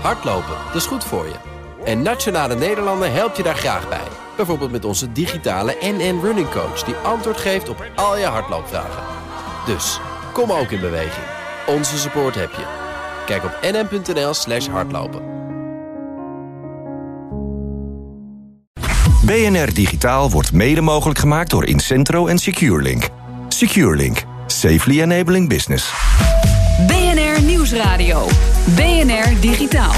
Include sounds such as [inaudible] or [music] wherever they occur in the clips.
Hardlopen, dat is goed voor je. En Nationale Nederlanden helpt je daar graag bij. Bijvoorbeeld met onze digitale NN Running Coach... die antwoord geeft op al je hardloopvragen. Dus, kom ook in beweging. Onze support heb je. Kijk op nn.nl slash hardlopen. BNR Digitaal wordt mede mogelijk gemaakt door Incentro en SecureLink. SecureLink. Safely enabling business. Nieuwsradio. BNR Digitaal.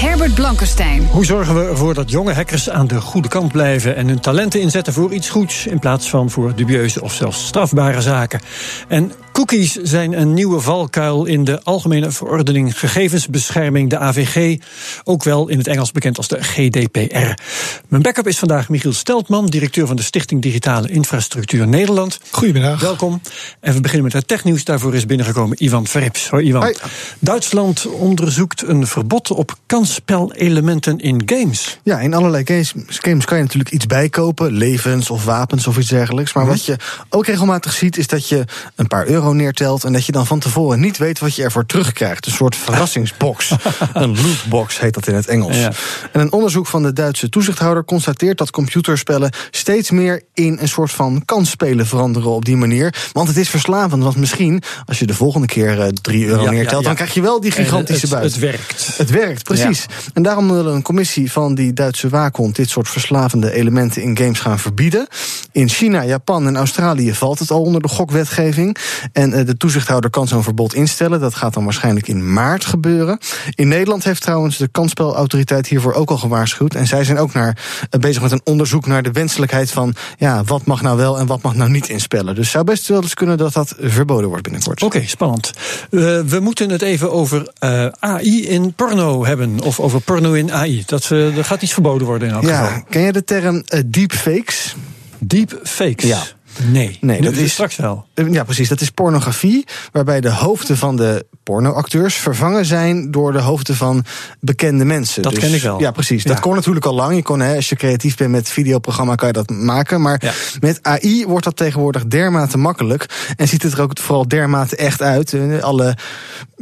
Herbert Blankenstein. Hoe zorgen we ervoor dat jonge hackers aan de goede kant blijven en hun talenten inzetten voor iets goeds in plaats van voor dubieuze of zelfs strafbare zaken? En cookies zijn een nieuwe valkuil in de Algemene Verordening Gegevensbescherming, de AVG, ook wel in het Engels bekend als de GDPR. Mijn backup is vandaag Michiel Steltman, directeur van de Stichting Digitale Infrastructuur Nederland. Goedemiddag. Welkom. En we beginnen met het technieuws. Daarvoor is binnengekomen Ivan Verrips. Hoi Ivan. Duitsland onderzoekt een verbod op kansspelelementen in games. Ja, in allerlei games, games kan je natuurlijk iets bijkopen, levens of wapens of iets dergelijks. Maar wat je ook regelmatig ziet, is dat je een paar euro neertelt en dat je dan van tevoren niet weet wat je ervoor terugkrijgt. Een soort verrassingsbox. [laughs] een lootbox heet dat in het Engels. Ja. En een onderzoek van de Duitse toezichthouder constateert dat computerspellen steeds meer in een soort van kansspelen veranderen op die manier. Want het is verslavend. Want misschien, als je de volgende keer eh, 3 euro Ja, ja, neertelt, ja. dan krijg je wel die gigantische het, buit. Het werkt. Het werkt, precies. En daarom wil een commissie van die Duitse waakhond dit soort verslavende elementen in games gaan verbieden. In China, Japan en Australië valt het al onder de gokwetgeving. En eh, de toezichthouder kan zo'n verbod instellen. Dat gaat dan waarschijnlijk in maart gebeuren. In Nederland heeft trouwens de kansspelautoriteit hiervoor ook al gewaarschuwd. En zij zijn ook naar, eh, bezig met een onderzoek naar de wenselijkheid van ja, wat mag nou wel en wat mag nou niet inspellen. Dus het zou best wel eens kunnen dat dat verboden wordt binnenkort. Oké, spannend. Eh, we moeten het even over AI in porno hebben. Of over porno in AI. Dat, eh er gaat iets verboden worden in elk Ja, geval. ken je de term deepfakes? Deepfakes. Ja. Nee, Nee, dat is- straks wel. Eh, Ja, precies. Dat is pornografie, waarbij de hoofden van de pornoacteurs vervangen zijn door de hoofden van bekende mensen. Dat ken ik wel. Ja, precies. Ja. Dat kon natuurlijk al lang. Je kon, hè, als je creatief bent met videoprogramma, kan je dat maken. Maar Ja. met AI wordt dat tegenwoordig dermate makkelijk. En ziet het er ook vooral dermate echt uit. Eh, Alle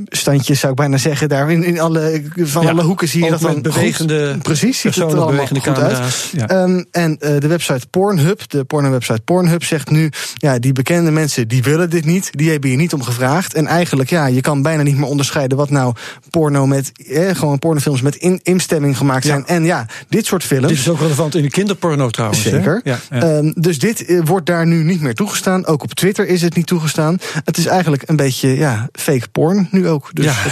standjes, zou ik bijna zeggen, daar in, in alle, van Ja, alle hoeken zie je dat dan bewegende goed. Precies, ziet het er allemaal goed uit. Ehm, en eh, de website Pornhub, de porno-website Pornhub, zegt nu: ja, die bekende mensen die willen dit niet, die hebben hier niet om gevraagd. En eigenlijk, ja, je kan bijna niet meer onderscheiden wat nou porno met, eh, gewoon pornofilms met in, instemming gemaakt zijn. Ja. En ja, dit soort films. Dit is ook relevant in de kinderporno trouwens. hè? Zeker. Ja, ja. Ehm, dus dit eh, wordt daar nu niet meer toegestaan. Ook op Twitter is het niet toegestaan. Het is eigenlijk een beetje ja, fake porn nu ook. Dus Ja. [laughs]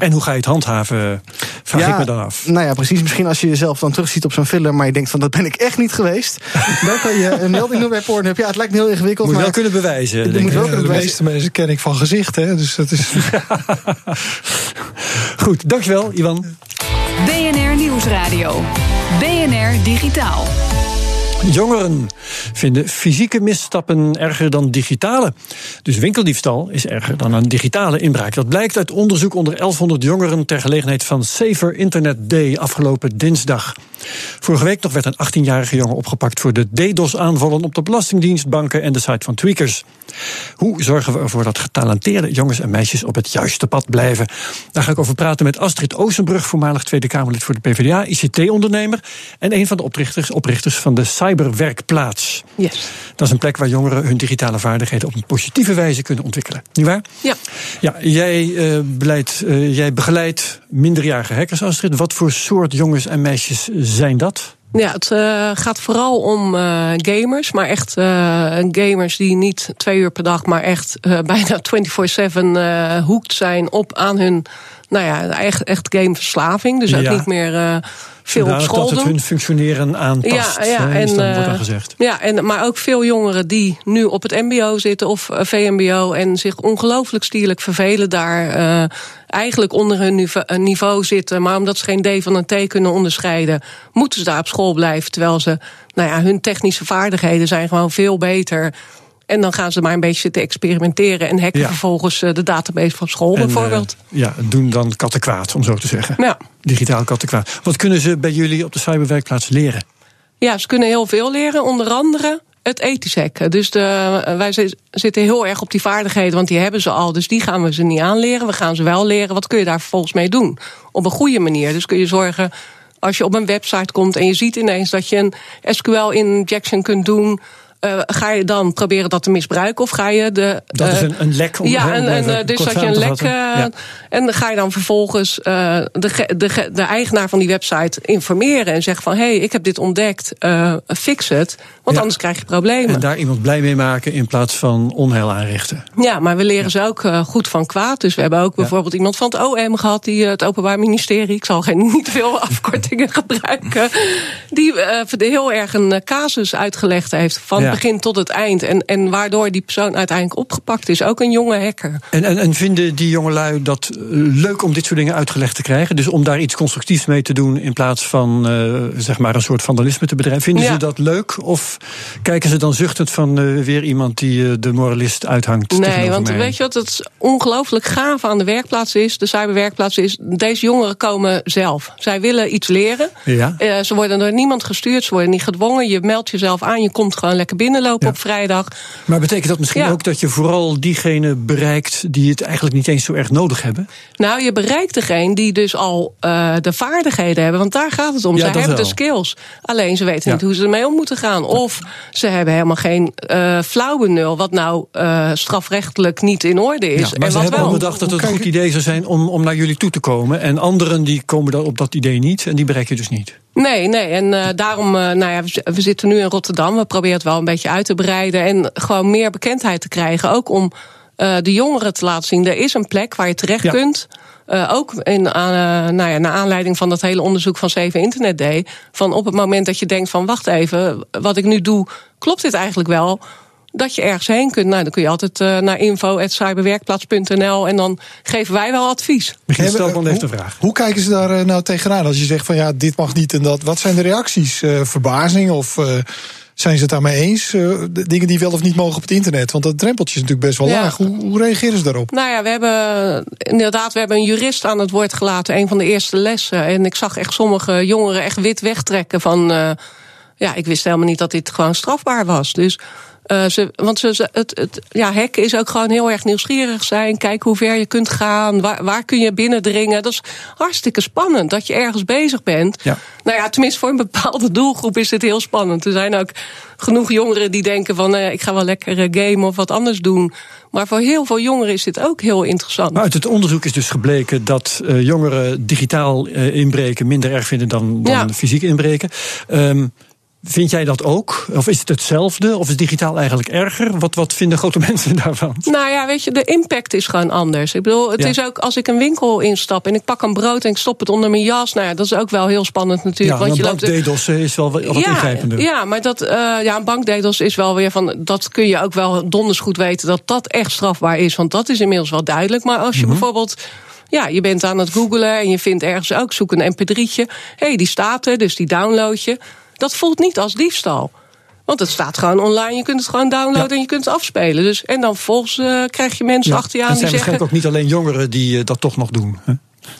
En hoe ga je het handhaven? Vraag ik me dan af. Nou ja, precies. Misschien als je jezelf dan terugziet op zo'n film, maar je denkt van dat ben ik echt niet geweest. [laughs] dan kan je een melding doen bij Pornhub. Ja, het lijkt me heel ingewikkeld. Moet je maar wel kunnen bewijzen. Je denk moet ik. wel Ja, kunnen de bewijzen. meeste mensen ken ik van gezicht, hè? Dus dat is. [laughs] Goed, dankjewel, Ivan. BNR Nieuwsradio. BNR Digitaal. Jongeren vinden fysieke misstappen erger dan digitale. Dus winkeldiefstal is erger dan een digitale inbraak. Dat blijkt uit onderzoek onder 1100 jongeren ter gelegenheid van Safer Internet Day afgelopen dinsdag. Vorige week nog werd een 18-jarige jongen opgepakt voor de DDoS-aanvallen op de Belastingdienst, banken en de site van tweakers. Hoe zorgen we ervoor dat getalenteerde jongens en meisjes op het juiste pad blijven? Daar ga ik over praten met Astrid Oostenbrug, voormalig Tweede Kamerlid voor de PvdA, ICT-ondernemer en een van de oprichters, oprichters van de Cyberwerkplaats. Yes. Dat is een plek waar jongeren hun digitale vaardigheden op een positieve wijze kunnen ontwikkelen. Niet waar? Ja. Ja, jij, eh, beleidt, eh, jij begeleidt minderjarige hackers, Astrid. Wat voor soort jongens en meisjes zijn dat? Ja, het eh, gaat vooral om gamers, maar echt gamers die niet twee uur per dag, maar echt [laughs] bijna 24/7 eh hoekt zijn op aan hun, nou ja, echt, echt gameverslaving. Dus ook Ja. niet meer veel op school dat het doen. hun functioneren aantast. Ja, ja, en, dan, wordt dan eh, gezegd. Ja, en, maar ook veel jongeren die nu op het MBO zitten of eh, VMBO en zich ongelooflijk stierlijk vervelen daar. eh, eigenlijk onder hun nive- niveau zitten, maar omdat ze geen D van een T kunnen onderscheiden, moeten ze daar op school blijven. Terwijl ze, nou ja, hun technische vaardigheden zijn gewoon veel beter. En dan gaan ze maar een beetje zitten experimenteren en hacken Ja. vervolgens eh, de database van school En, eh, bijvoorbeeld. ja, doen dan kattenkwaad, om zo te zeggen. Ja. Digitaal kattenkwaad. Wat kunnen ze bij jullie op de cyberwerkplaats leren? Ja, ze kunnen heel veel leren. Onder andere het ethisch hacken. Dus de, wij zitten heel erg op die vaardigheden, want die hebben ze al. Dus die gaan we ze niet aanleren. We gaan ze wel leren. Wat kun je daar vervolgens mee doen? Op een goede manier. Dus kun je zorgen als je op een website komt en je ziet ineens dat je een SQL-injection kunt doen. Uh, ga je dan proberen dat te misbruiken of ga je de. Dat is een, een lek om Ja, en, en, dus dat je een lek. Uh, ja. En ga je dan vervolgens de, de, de eigenaar van die website informeren en zeggen van hé, hey, ik heb dit ontdekt, fix het. Want ja. anders krijg je problemen. En daar iemand blij mee maken in plaats van onheil aanrichten. Ja, maar we leren ja. ze ook goed van kwaad. Dus we hebben ook bijvoorbeeld iemand van het OM gehad, die het Openbaar Ministerie, ik zal geen [laughs] niet veel afkortingen gebruiken, die heel erg een casus uitgelegd heeft van het begin tot het eind. En, en waardoor die persoon uiteindelijk opgepakt is. Ook een jonge hacker. En, en, en vinden die jongelui dat leuk om dit soort dingen uitgelegd te krijgen? Dus om daar iets constructiefs mee te doen in plaats van uh, zeg maar een soort vandalisme te bedrijven. Vinden ja. ze dat leuk? Of kijken ze dan zuchtend van uh, weer iemand die uh, de moralist uithangt? Nee, want mij? weet je wat het ongelooflijk gaaf aan de werkplaats is? De cyberwerkplaats is, deze jongeren komen zelf. Zij willen iets leren. Ja. ze worden door niemand gestuurd, ze worden niet gedwongen. Je meldt jezelf aan, je komt gewoon lekker binnenlopen ja. op vrijdag. Maar betekent dat misschien ja. ook dat je vooral diegene bereikt die het eigenlijk niet eens zo erg nodig hebben? Nou, je bereikt degene die dus al uh, de vaardigheden hebben. Want daar gaat het om. Ja, ze hebben wel. de skills. Alleen ze weten niet hoe ze ermee om moeten gaan. Of ze hebben helemaal geen uh, flauw benul. Wat nou uh, strafrechtelijk niet in orde is. maar en ze wat hebben wel. al bedacht dat het een goed idee zou zijn om, om naar jullie toe te komen. En anderen die komen dan op dat idee niet. En die bereik je dus niet. Nee, nee. En uh, daarom, uh, nou ja, we, zitten nu in Rotterdam. We proberen het wel een beetje uit te breiden. En gewoon meer bekendheid te krijgen. Ook om uh, de jongeren te laten zien. Er is een plek waar je terecht ja. kunt. Uh, ook in, uh, nou ja, naar aanleiding van dat hele onderzoek van 7 Internet Day. Van op het moment dat je denkt van wacht even, wat ik nu doe, klopt dit eigenlijk wel? Dat je ergens heen kunt. Nou, dan kun je altijd uh, naar info.cyberwerkplaats.nl en dan geven wij wel advies. Begin stel dan even de vraag. Hoe kijken ze daar nou tegenaan als je zegt van ja, dit mag niet en dat? Wat zijn de reacties? verbazing of zijn ze het daarmee eens? Uh, dingen die wel of niet mogen op het internet? Want dat drempeltje is natuurlijk best wel ja. laag. Hoe, hoe, reageren ze daarop? Nou ja, we hebben inderdaad we hebben een jurist aan het woord gelaten. Een van de eerste lessen. En ik zag echt sommige jongeren echt wit wegtrekken van... Uh, ja, ik wist helemaal niet dat dit gewoon strafbaar was. Dus... Uh, ze, want ze, het, het, ja, hacken is ook gewoon heel erg nieuwsgierig zijn. Kijken hoe ver je kunt gaan. Waar, waar kun je binnendringen? Dat is hartstikke spannend dat je ergens bezig bent. Ja. Nou ja, tenminste voor een bepaalde doelgroep is dit heel spannend. Er zijn ook genoeg jongeren die denken van uh, ik ga wel lekker uh, gamen of wat anders doen. Maar voor heel veel jongeren is dit ook heel interessant. Maar uit het onderzoek is dus gebleken dat jongeren digitaal inbreken minder erg vinden dan, dan ja. fysiek inbreken. Um, Vind jij dat ook? Of is het hetzelfde? Of is digitaal eigenlijk erger? Wat, wat vinden grote [laughs] mensen daarvan? Nou ja, weet je, de impact is gewoon anders. Ik bedoel, het ja. is ook als ik een winkel instap en ik pak een brood en ik stop het onder mijn jas. Nou ja, dat is ook wel heel spannend natuurlijk. Ja, want je loopt bankdedels is wel wat ja, ingrijpender. Ja, maar dat, uh, ja, een bankdedels is wel weer van. Dat kun je ook wel donders goed weten dat dat echt strafbaar is. Want dat is inmiddels wel duidelijk. Maar als je mm-hmm. bijvoorbeeld. Ja, je bent aan het googelen en je vindt ergens ook, zoek een mp3'tje. Hé, hey, die staat er, dus die download je. Dat voelt niet als diefstal. Want het staat gewoon online, je kunt het gewoon downloaden ja. en je kunt het afspelen. Dus, en dan vervolgens uh, krijg je mensen ja, achter je aan die zeggen... Het zijn waarschijnlijk ook niet alleen jongeren die uh, dat toch nog doen. Hè?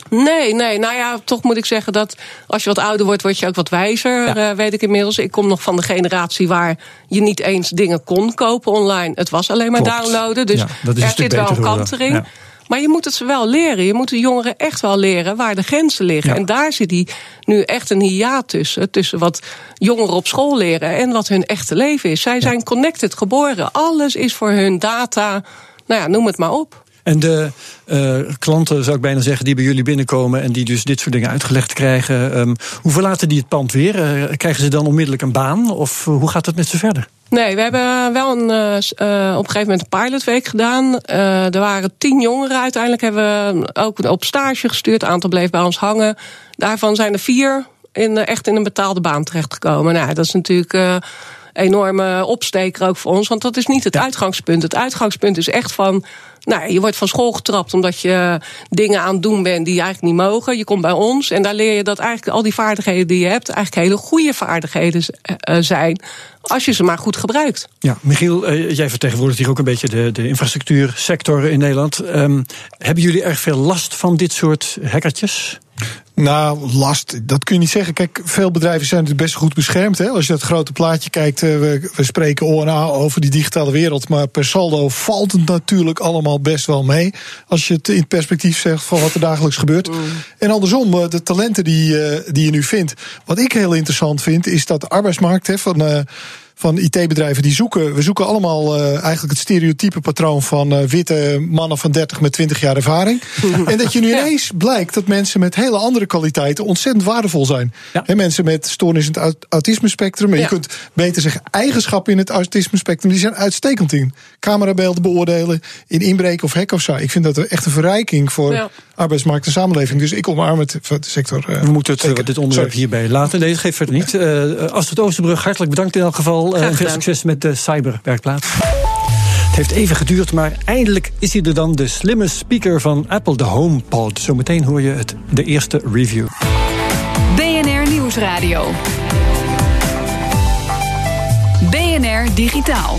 Nee, nee, nou ja, toch moet ik zeggen dat als je wat ouder wordt, word je ook wat wijzer, ja. uh, weet ik inmiddels. Ik kom nog van de generatie waar je niet eens dingen kon kopen online. Het was alleen maar Klopt. downloaden, dus ja, dat is er zit wel een kantering. Ja. Maar je moet het ze wel leren. Je moet de jongeren echt wel leren waar de grenzen liggen. Ja. En daar zit die nu echt een hiaat tussen. Tussen wat jongeren op school leren en wat hun echte leven is. Zij ja. zijn connected geboren. Alles is voor hun data. Nou ja, noem het maar op. En de uh, klanten, zou ik bijna zeggen, die bij jullie binnenkomen en die dus dit soort dingen uitgelegd krijgen, um, hoe verlaten die het pand weer? Uh, krijgen ze dan onmiddellijk een baan of uh, hoe gaat het met ze verder? Nee, we hebben wel een, uh, op een gegeven moment een pilotweek gedaan. Uh, er waren tien jongeren. Uiteindelijk hebben we ook op stage gestuurd. Het aantal bleef bij ons hangen. Daarvan zijn er vier in, echt in een betaalde baan terechtgekomen. Nou, dat is natuurlijk uh, enorme opsteker ook voor ons. Want dat is niet het uitgangspunt. Het uitgangspunt is echt van. Nou, je wordt van school getrapt omdat je dingen aan het doen bent die je eigenlijk niet mogen. Je komt bij ons en daar leer je dat eigenlijk al die vaardigheden die je hebt, eigenlijk hele goede vaardigheden uh, zijn. Als je ze maar goed gebruikt. Ja, Michiel, uh, jij vertegenwoordigt hier ook een beetje de, de infrastructuursector in Nederland. Um, hebben jullie erg veel last van dit soort hackertjes? Nou, last, dat kun je niet zeggen. Kijk, veel bedrijven zijn natuurlijk best goed beschermd. Hè? Als je dat grote plaatje kijkt, eh, we, we spreken ONA over die digitale wereld. Maar per saldo valt het natuurlijk allemaal best wel mee. Als je het in perspectief zegt van wat er dagelijks gebeurt. Mm. En andersom, eh, de talenten die, eh, die je nu vindt. Wat ik heel interessant vind, is dat de arbeidsmarkt hè, van van IT-bedrijven die zoeken. We zoeken allemaal uh, eigenlijk het stereotype patroon van uh, witte mannen van 30 met 20 jaar ervaring. [laughs] en dat je nu ineens blijkt dat mensen met hele andere kwaliteiten ontzettend waardevol zijn. Ja. mensen met stoornis in het autisme spectrum. En je kunt beter zeggen eigenschappen in het autisme spectrum. Die zijn uitstekend in camerabeelden beoordelen, in inbreken of hack of zo. Ik vind dat echt een verrijking voor ja. arbeidsmarkt en samenleving. Dus ik omarm het de sector. Uh, we moeten het, dit onderwerp hierbij laten. Nee, dat geeft verder niet. Astrid Oosterbrug, hartelijk bedankt in elk geval. Uh, veel succes met de cyberwerkplaats. Het heeft even geduurd, maar eindelijk is hij er dan. De slimme speaker van Apple, de HomePod. Zometeen hoor je het, de eerste review. BNR Nieuwsradio. BNR Digitaal.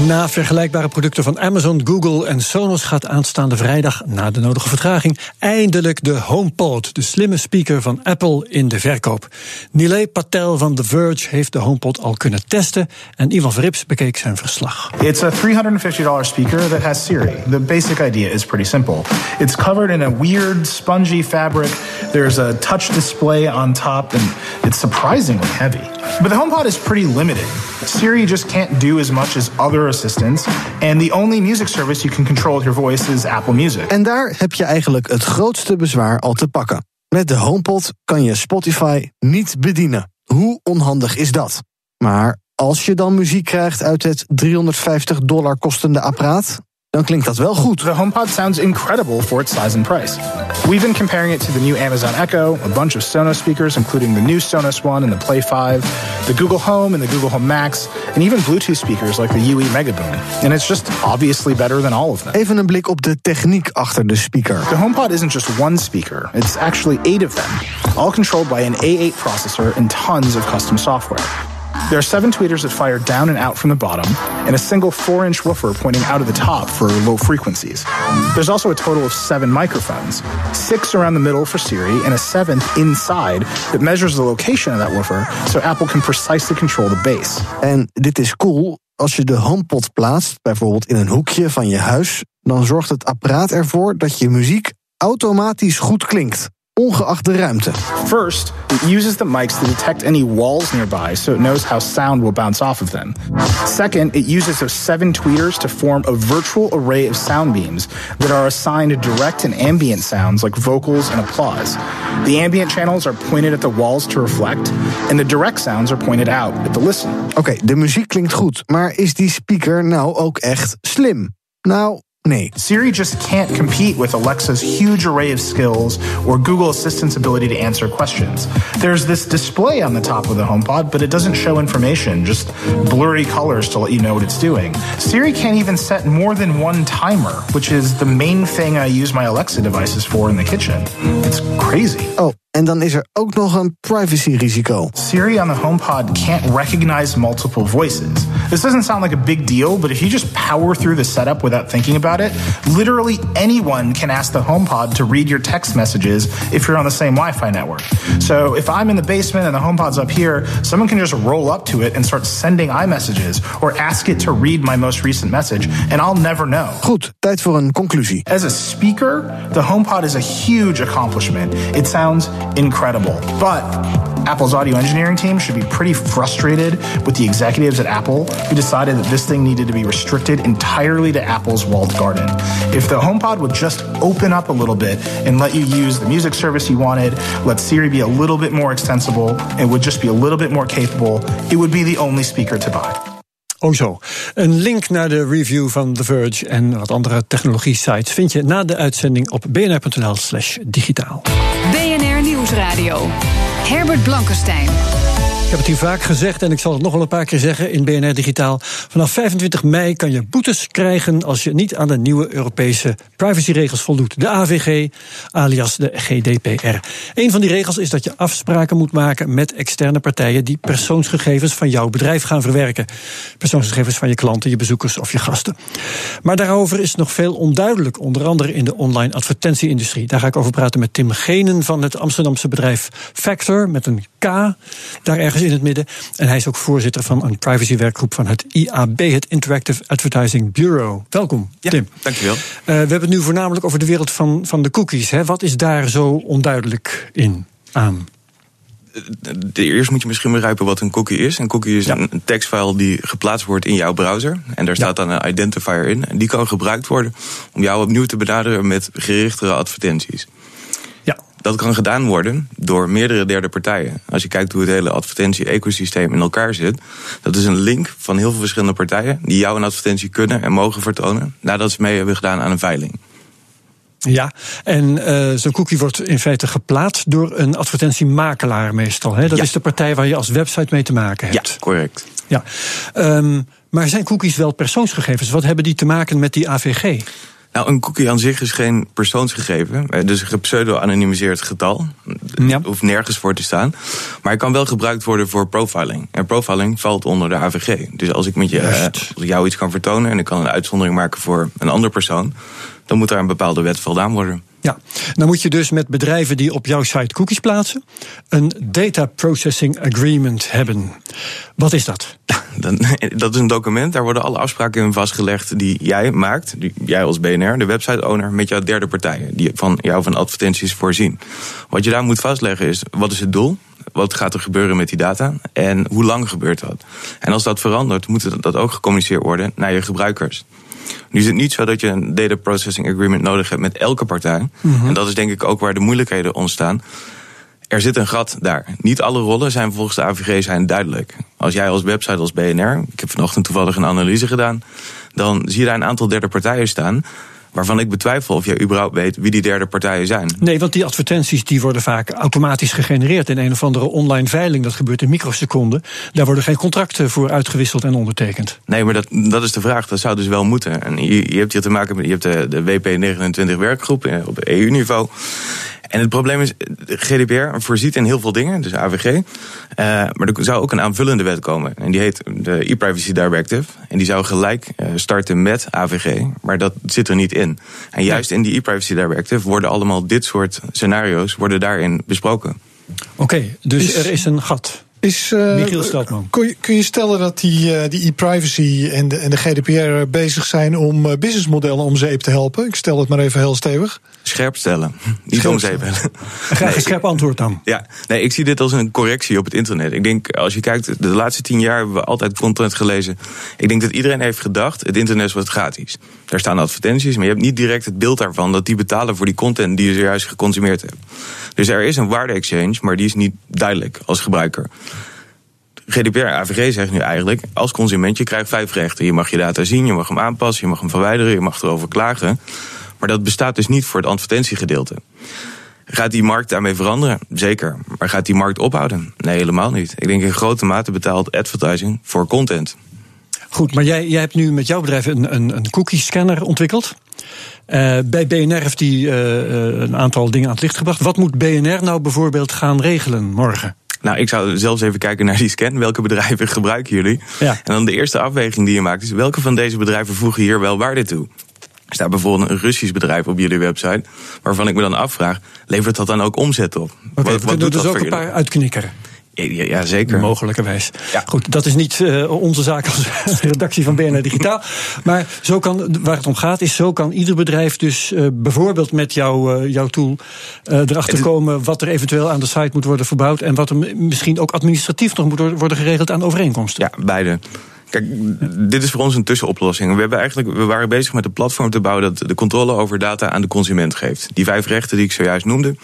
Na vergelijkbare producten van Amazon, Google en Sonos gaat aanstaande vrijdag, na de nodige vertraging, eindelijk de HomePod, de slimme speaker van Apple, in de verkoop. Nilay Patel van The Verge heeft de HomePod al kunnen testen en Ivan Verrips bekeek zijn verslag. It's a $350 speaker that has Siri. The basic idea is pretty simple. It's covered in a weird spongy fabric. There's a touch display on top and it's surprisingly heavy. But the HomePod is pretty limited. Siri just can't do as much as other assistants. And the only music service you can control with your voice is Apple Music. En daar heb je eigenlijk het grootste bezwaar al te pakken. Met de HomePod kan je Spotify niet bedienen. Hoe onhandig is dat? Maar als je dan muziek krijgt uit het 350 dollar kostende apparaat, dan klinkt dat wel goed. The HomePod sounds incredible for its size and price. We've been comparing it to the new Amazon Echo, a bunch of Sonos speakers, including the new Sonos One and the Play 5, the Google Home and the Google Home Max, and even Bluetooth speakers like the UE Megaboom. And it's just obviously better than all of them. Even een blik op de techniek achter de speaker. The HomePod isn't just one speaker, it's actually eight of them, all controlled by an A8 processor and tons of custom software. There are seven tweeters that fire down and out from the bottom, and a single four inch woofer pointing out of the top for low frequencies. There's also a total of seven microphones six around the middle for Siri, and a seventh inside that measures the location of that woofer so Apple can precisely control the bass. En dit is cool. Als je de HomePod plaatst, bijvoorbeeld in een hoekje van je huis, dan zorgt het apparaat ervoor dat je muziek automatisch goed klinkt. Ongeacht de ruimte. First, it uses the mics to detect any walls nearby so it knows how sound will bounce off of them. Second, it uses those seven tweeters to form a virtual array of sound beams that are assigned direct and ambient sounds like vocals and applause. The ambient channels are pointed at the walls to reflect, and the direct sounds are pointed out at the listen. Oké, okay, de muziek klinkt goed, maar is die speaker nou ook echt slim? Nou. Siri just can't compete with Alexa's huge array of skills or Google Assistant's ability to answer questions. There's this display on the top of the HomePod, but it doesn't show information, just blurry colors to let you know what it's doing. Siri can't even set more than one timer, which is the main thing I use my Alexa devices for in the kitchen. It's crazy. Oh, En dan is er ook nog een privacy-risico. Siri on the HomePod can't recognize multiple voices. This doesn't sound like a big deal, but if you just power through the setup without thinking about it, literally anyone can ask the HomePod to read your text messages if you're on the same Wi-Fi network. So if I'm in the basement and the HomePod's up here, someone can just roll up to it and start sending iMessages or ask it to read my most recent message, and I'll never know. Goed, tijd voor een conclusie. As a speaker, the HomePod is a huge accomplishment. It sounds incredible. But Apple's audio engineering team should be pretty frustrated with the executives at Apple who decided that this thing needed to be restricted entirely to Apple's walled garden. If the HomePod would just open up a little bit and let you use the music service you wanted, let Siri be a little bit more extensible, and would just be a little bit more capable, it would be the only speaker to buy. Oh zo. Een link naar de review van The Verge en wat andere technologie-sites vind je na de uitzending op bnr.nl/slash digitaal. BNR Nieuwsradio. Herbert Blankenstein. Heb het hier vaak gezegd en ik zal het nog wel een paar keer zeggen in BNR Digitaal. Vanaf 25 mei kan je boetes krijgen als je niet aan de nieuwe Europese privacyregels voldoet. De AVG, alias de GDPR. Een van die regels is dat je afspraken moet maken met externe partijen die persoonsgegevens van jouw bedrijf gaan verwerken. persoonsgegevens van je klanten, je bezoekers of je gasten. Maar daarover is nog veel onduidelijk, onder andere in de online advertentieindustrie. Daar ga ik over praten met Tim Genen van het Amsterdamse bedrijf Factor, met een K, daar ergens in het midden. En hij is ook voorzitter van een privacywerkgroep van het IAB, het Interactive Advertising Bureau. Welkom, ja, Tim. Dankjewel. Uh, we hebben het nu voornamelijk over de wereld van, van de cookies. Hè. Wat is daar zo onduidelijk in aan? Eerst moet je misschien begrijpen wat een cookie is. Een cookie is ja. een tekstfile die geplaatst wordt in jouw browser. En daar staat dan een identifier in. En die kan gebruikt worden om jou opnieuw te benaderen met gerichtere advertenties. Ja. Dat kan gedaan worden door meerdere derde partijen. Als je kijkt hoe het hele advertentie-ecosysteem in elkaar zit, dat is een link van heel veel verschillende partijen die jou een advertentie kunnen en mogen vertonen nadat ze mee hebben gedaan aan een veiling. Ja, en uh, zo'n cookie wordt in feite geplaatst door een advertentiemakelaar meestal. Hè? Dat ja. is de partij waar je als website mee te maken hebt. Ja, correct. Ja. Um, maar zijn cookies wel persoonsgegevens? Wat hebben die te maken met die AVG? Nou, een cookie aan zich is geen persoonsgegeven. Dus een pseudo-anonimiseerd getal. Ja. hoeft nergens voor te staan. Maar hij kan wel gebruikt worden voor profiling. En profiling valt onder de AVG. Dus als ik met je, uh, als ik jou iets kan vertonen en ik kan een uitzondering maken voor een andere persoon, dan moet daar een bepaalde wet voldaan worden. Ja, dan moet je dus met bedrijven die op jouw site cookies plaatsen, een data processing agreement hebben. Wat is dat? [laughs] Dat is een document, daar worden alle afspraken in vastgelegd die jij maakt, die jij als BNR, de website-owner, met jouw derde partijen, die van jou van advertenties voorzien. Wat je daar moet vastleggen is, wat is het doel? Wat gaat er gebeuren met die data? En hoe lang gebeurt dat? En als dat verandert, moet dat ook gecommuniceerd worden naar je gebruikers. Nu is het niet zo dat je een data processing agreement nodig hebt met elke partij. Mhm. En dat is denk ik ook waar de moeilijkheden ontstaan. Er zit een gat daar. Niet alle rollen zijn volgens de AVG zijn duidelijk. Als jij als website als BNR, ik heb vanochtend toevallig een analyse gedaan, dan zie je daar een aantal derde partijen staan waarvan ik betwijfel of jij überhaupt weet wie die derde partijen zijn. Nee, want die advertenties die worden vaak automatisch gegenereerd in een of andere online veiling. Dat gebeurt in microseconden. Daar worden geen contracten voor uitgewisseld en ondertekend. Nee, maar dat, dat is de vraag. Dat zou dus wel moeten. En je, je hebt hier te maken met je hebt de, de WP29 werkgroep eh, op EU-niveau. En het probleem is, de GDPR voorziet in heel veel dingen, dus AVG. Uh, maar er zou ook een aanvullende wet komen. En die heet de e-privacy directive. En die zou gelijk uh, starten met AVG. Maar dat zit er niet in. En juist in die e-privacy directive worden allemaal dit soort scenario's worden daarin besproken. Oké, okay, dus is, er is een gat. Is, uh, Michiel Steltman. Kun je, kun je stellen dat die, uh, die e-privacy en de, en de GDPR bezig zijn om uh, businessmodellen om zeep te helpen? Ik stel het maar even heel stevig. Scherp stellen, niet om zeep helpen. Graag een scherp antwoord dan. Ja, nee, ik zie dit als een correctie op het internet. Ik denk, als je kijkt, de laatste tien jaar hebben we altijd content gelezen. Ik denk dat iedereen heeft gedacht, het internet wordt gratis. Daar staan advertenties, maar je hebt niet direct het beeld daarvan dat die betalen voor die content die je zojuist geconsumeerd hebt. Dus er is een waarde-exchange, maar die is niet duidelijk als gebruiker. GDPR, AVG zegt nu eigenlijk, als consument, je krijgt vijf rechten. Je mag je data zien, je mag hem aanpassen, je mag hem verwijderen, je mag erover klagen. Maar dat bestaat dus niet voor het advertentiegedeelte. Gaat die markt daarmee veranderen? Zeker. Maar gaat die markt ophouden? Nee, helemaal niet. Ik denk in grote mate betaalt advertising voor content. Goed, maar jij, jij hebt nu met jouw bedrijf een, een, een cookie-scanner ontwikkeld. Uh, bij BNR heeft die uh, een aantal dingen aan het licht gebracht. Wat moet BNR nou bijvoorbeeld gaan regelen morgen? Nou, ik zou zelfs even kijken naar die scan. Welke bedrijven [laughs] gebruiken jullie? Ja. En dan de eerste afweging die je maakt is... welke van deze bedrijven voegen hier wel waarde toe? Er staat bijvoorbeeld een Russisch bedrijf op jullie website... waarvan ik me dan afvraag, levert dat dan ook omzet op? Okay, we dus ook een paar uitknikkeren. Ja, ja, zeker. Mogelijkerwijs. Ja. Goed, dat is niet uh, onze zaak als [laughs] redactie van BNR Digitaal. Maar zo kan, waar het om gaat, is zo kan ieder bedrijf dus uh, bijvoorbeeld met jou, uh, jouw tool erachter komen wat er eventueel aan de site moet worden verbouwd. En wat er misschien ook administratief nog moet worden geregeld aan overeenkomsten. Ja, beide. Kijk, dit is voor ons een tussenoplossing. We, hebben eigenlijk, we waren bezig met een platform te bouwen dat de controle over data aan de consument geeft. Die vijf rechten die ik zojuist noemde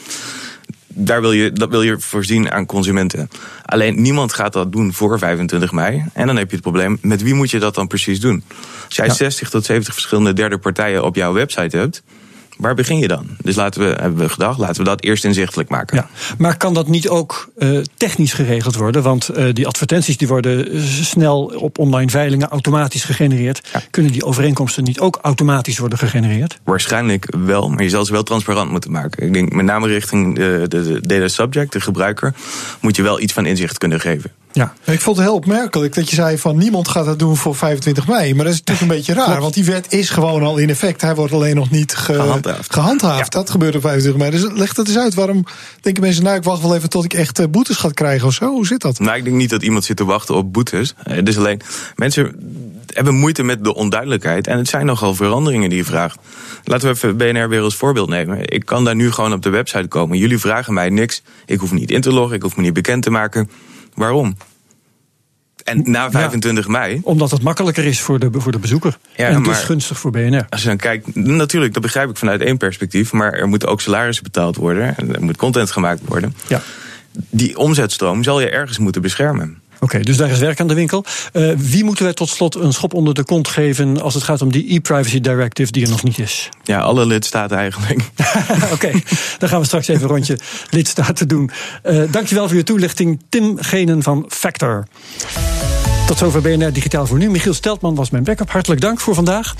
daar wil je, dat wil je voorzien aan consumenten. Alleen niemand gaat dat doen voor 25 mei. En dan heb je het probleem, met wie moet je dat dan precies doen? Als jij ja. 60 tot 70 verschillende derde partijen op jouw website hebt. Waar begin je dan? Dus laten we, hebben we gedacht, laten we dat eerst inzichtelijk maken. Ja, maar kan dat niet ook uh, technisch geregeld worden? Want uh, die advertenties die worden snel op online veilingen automatisch gegenereerd. Ja. Kunnen die overeenkomsten niet ook automatisch worden gegenereerd? Waarschijnlijk wel, maar je zal ze wel transparant moeten maken. Ik denk met name richting de, de, de data subject, de gebruiker, moet je wel iets van inzicht kunnen geven. Ja. Ik vond het heel opmerkelijk dat je zei van niemand gaat dat doen voor 25 mei. Maar dat is natuurlijk een beetje raar, want die wet is gewoon al in effect. Hij wordt alleen nog niet ge- Gehandhaafd. gehandhaafd. Dat gebeurt op 25 mei. Dus leg dat eens uit. Waarom denken mensen, nou ik wacht wel even tot ik echt eh, boetes ga krijgen of zo? Hoe zit dat? Nou, ik denk niet dat iemand zit te wachten op boetes. Eh, Het is alleen, mensen hebben moeite met de onduidelijkheid. En het zijn nogal veranderingen die je vraagt. Laten we even BNR weer als voorbeeld nemen. Ik kan daar nu gewoon op de website komen. Jullie vragen mij niks. Ik hoef niet in te loggen. Ik hoef me niet bekend te maken. Waarom? En na 25 mei, Omdat het makkelijker is voor de, voor de bezoeker. Ja, en dus gunstig voor BNR. als je dan kijkt, natuurlijk, dat begrijp ik vanuit één perspectief. Maar er moeten ook salarissen betaald worden. En er moet content gemaakt worden. Ja. Die omzetstroom zal je ergens moeten beschermen. Oké, dus daar is werk aan de winkel. Eh, wie moeten wij tot slot een schop onder de kont geven als het gaat om die e-privacy directive die er nog niet is? Ja, alle lidstaten eigenlijk. [laughs] Oké, dan gaan we straks even een rondje lidstaten doen. Eh dankjewel voor je toelichting, Tim Genen van Factor. Tot zover BNR Digitaal voor nu. Michiel Steltman was mijn backup. Hartelijk dank voor vandaag.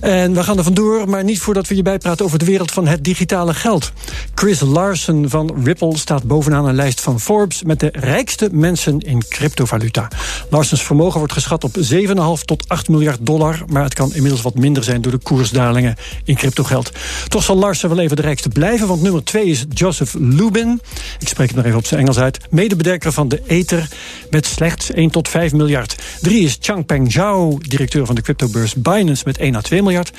En we gaan er vandoor, maar niet voordat we je bijpraten over de wereld van het digitale geld. Chris Larsen van Ripple staat bovenaan een lijst van Forbes met de rijkste mensen in cryptovaluta. Larsens vermogen wordt geschat op 7,5 tot 8 miljard dollar, maar het kan inmiddels wat minder zijn door de koersdalingen in cryptogeld. Toch zal Larsen wel even de rijkste blijven, want nummer 2 is Joseph Lubin. Ik spreek het nog even op zijn Engels uit. Medebedenker van de Ether met slechts 1 tot 5 miljard. 3 is Changpeng Zhao, directeur van de cryptobeurs Binance met 1 à 2 miljard.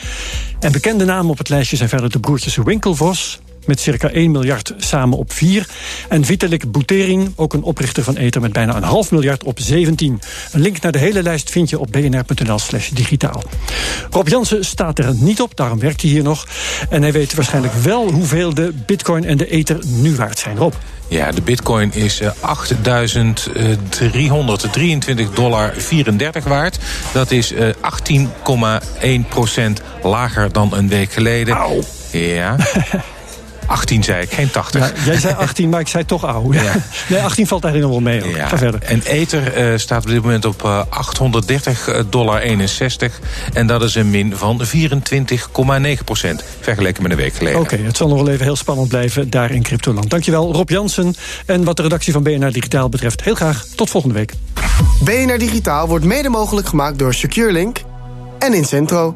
En bekende namen op het lijstje zijn verder de broertjes Winklevoss met circa 1 miljard samen op 4. En Vitalik Buterin, ook een oprichter van Ether met bijna een half miljard op 17. Een link naar de hele lijst vind je op bnr.nl slash digitaal. Rob Jansen staat er niet op, daarom werkt hij hier nog. En hij weet waarschijnlijk wel hoeveel de bitcoin en de Ether nu waard zijn. Rob. Ja, de bitcoin is eh, 8.323 dollar 34 waard. Dat is eh, 18,1 procent lager dan een week geleden. Ja. [laughs] 18 zei ik, geen 80. Ja, jij zei 18, maar ik zei toch ouw. Ja. [laughs] Nee, 18 valt eigenlijk nog wel mee. hoor. Ja. Ga verder. En Ether eh, staat op dit moment op eh, 830 dollar 61. En dat is een min van 24,9 procent. Vergeleken met een week geleden. Oké, het zal nog wel even heel spannend blijven daar in Cryptoland. Dankjewel Rob Jansen. En wat de redactie van BNR Digitaal betreft, heel graag tot volgende week. BNR Digitaal wordt mede mogelijk gemaakt door SecureLink en Incentro,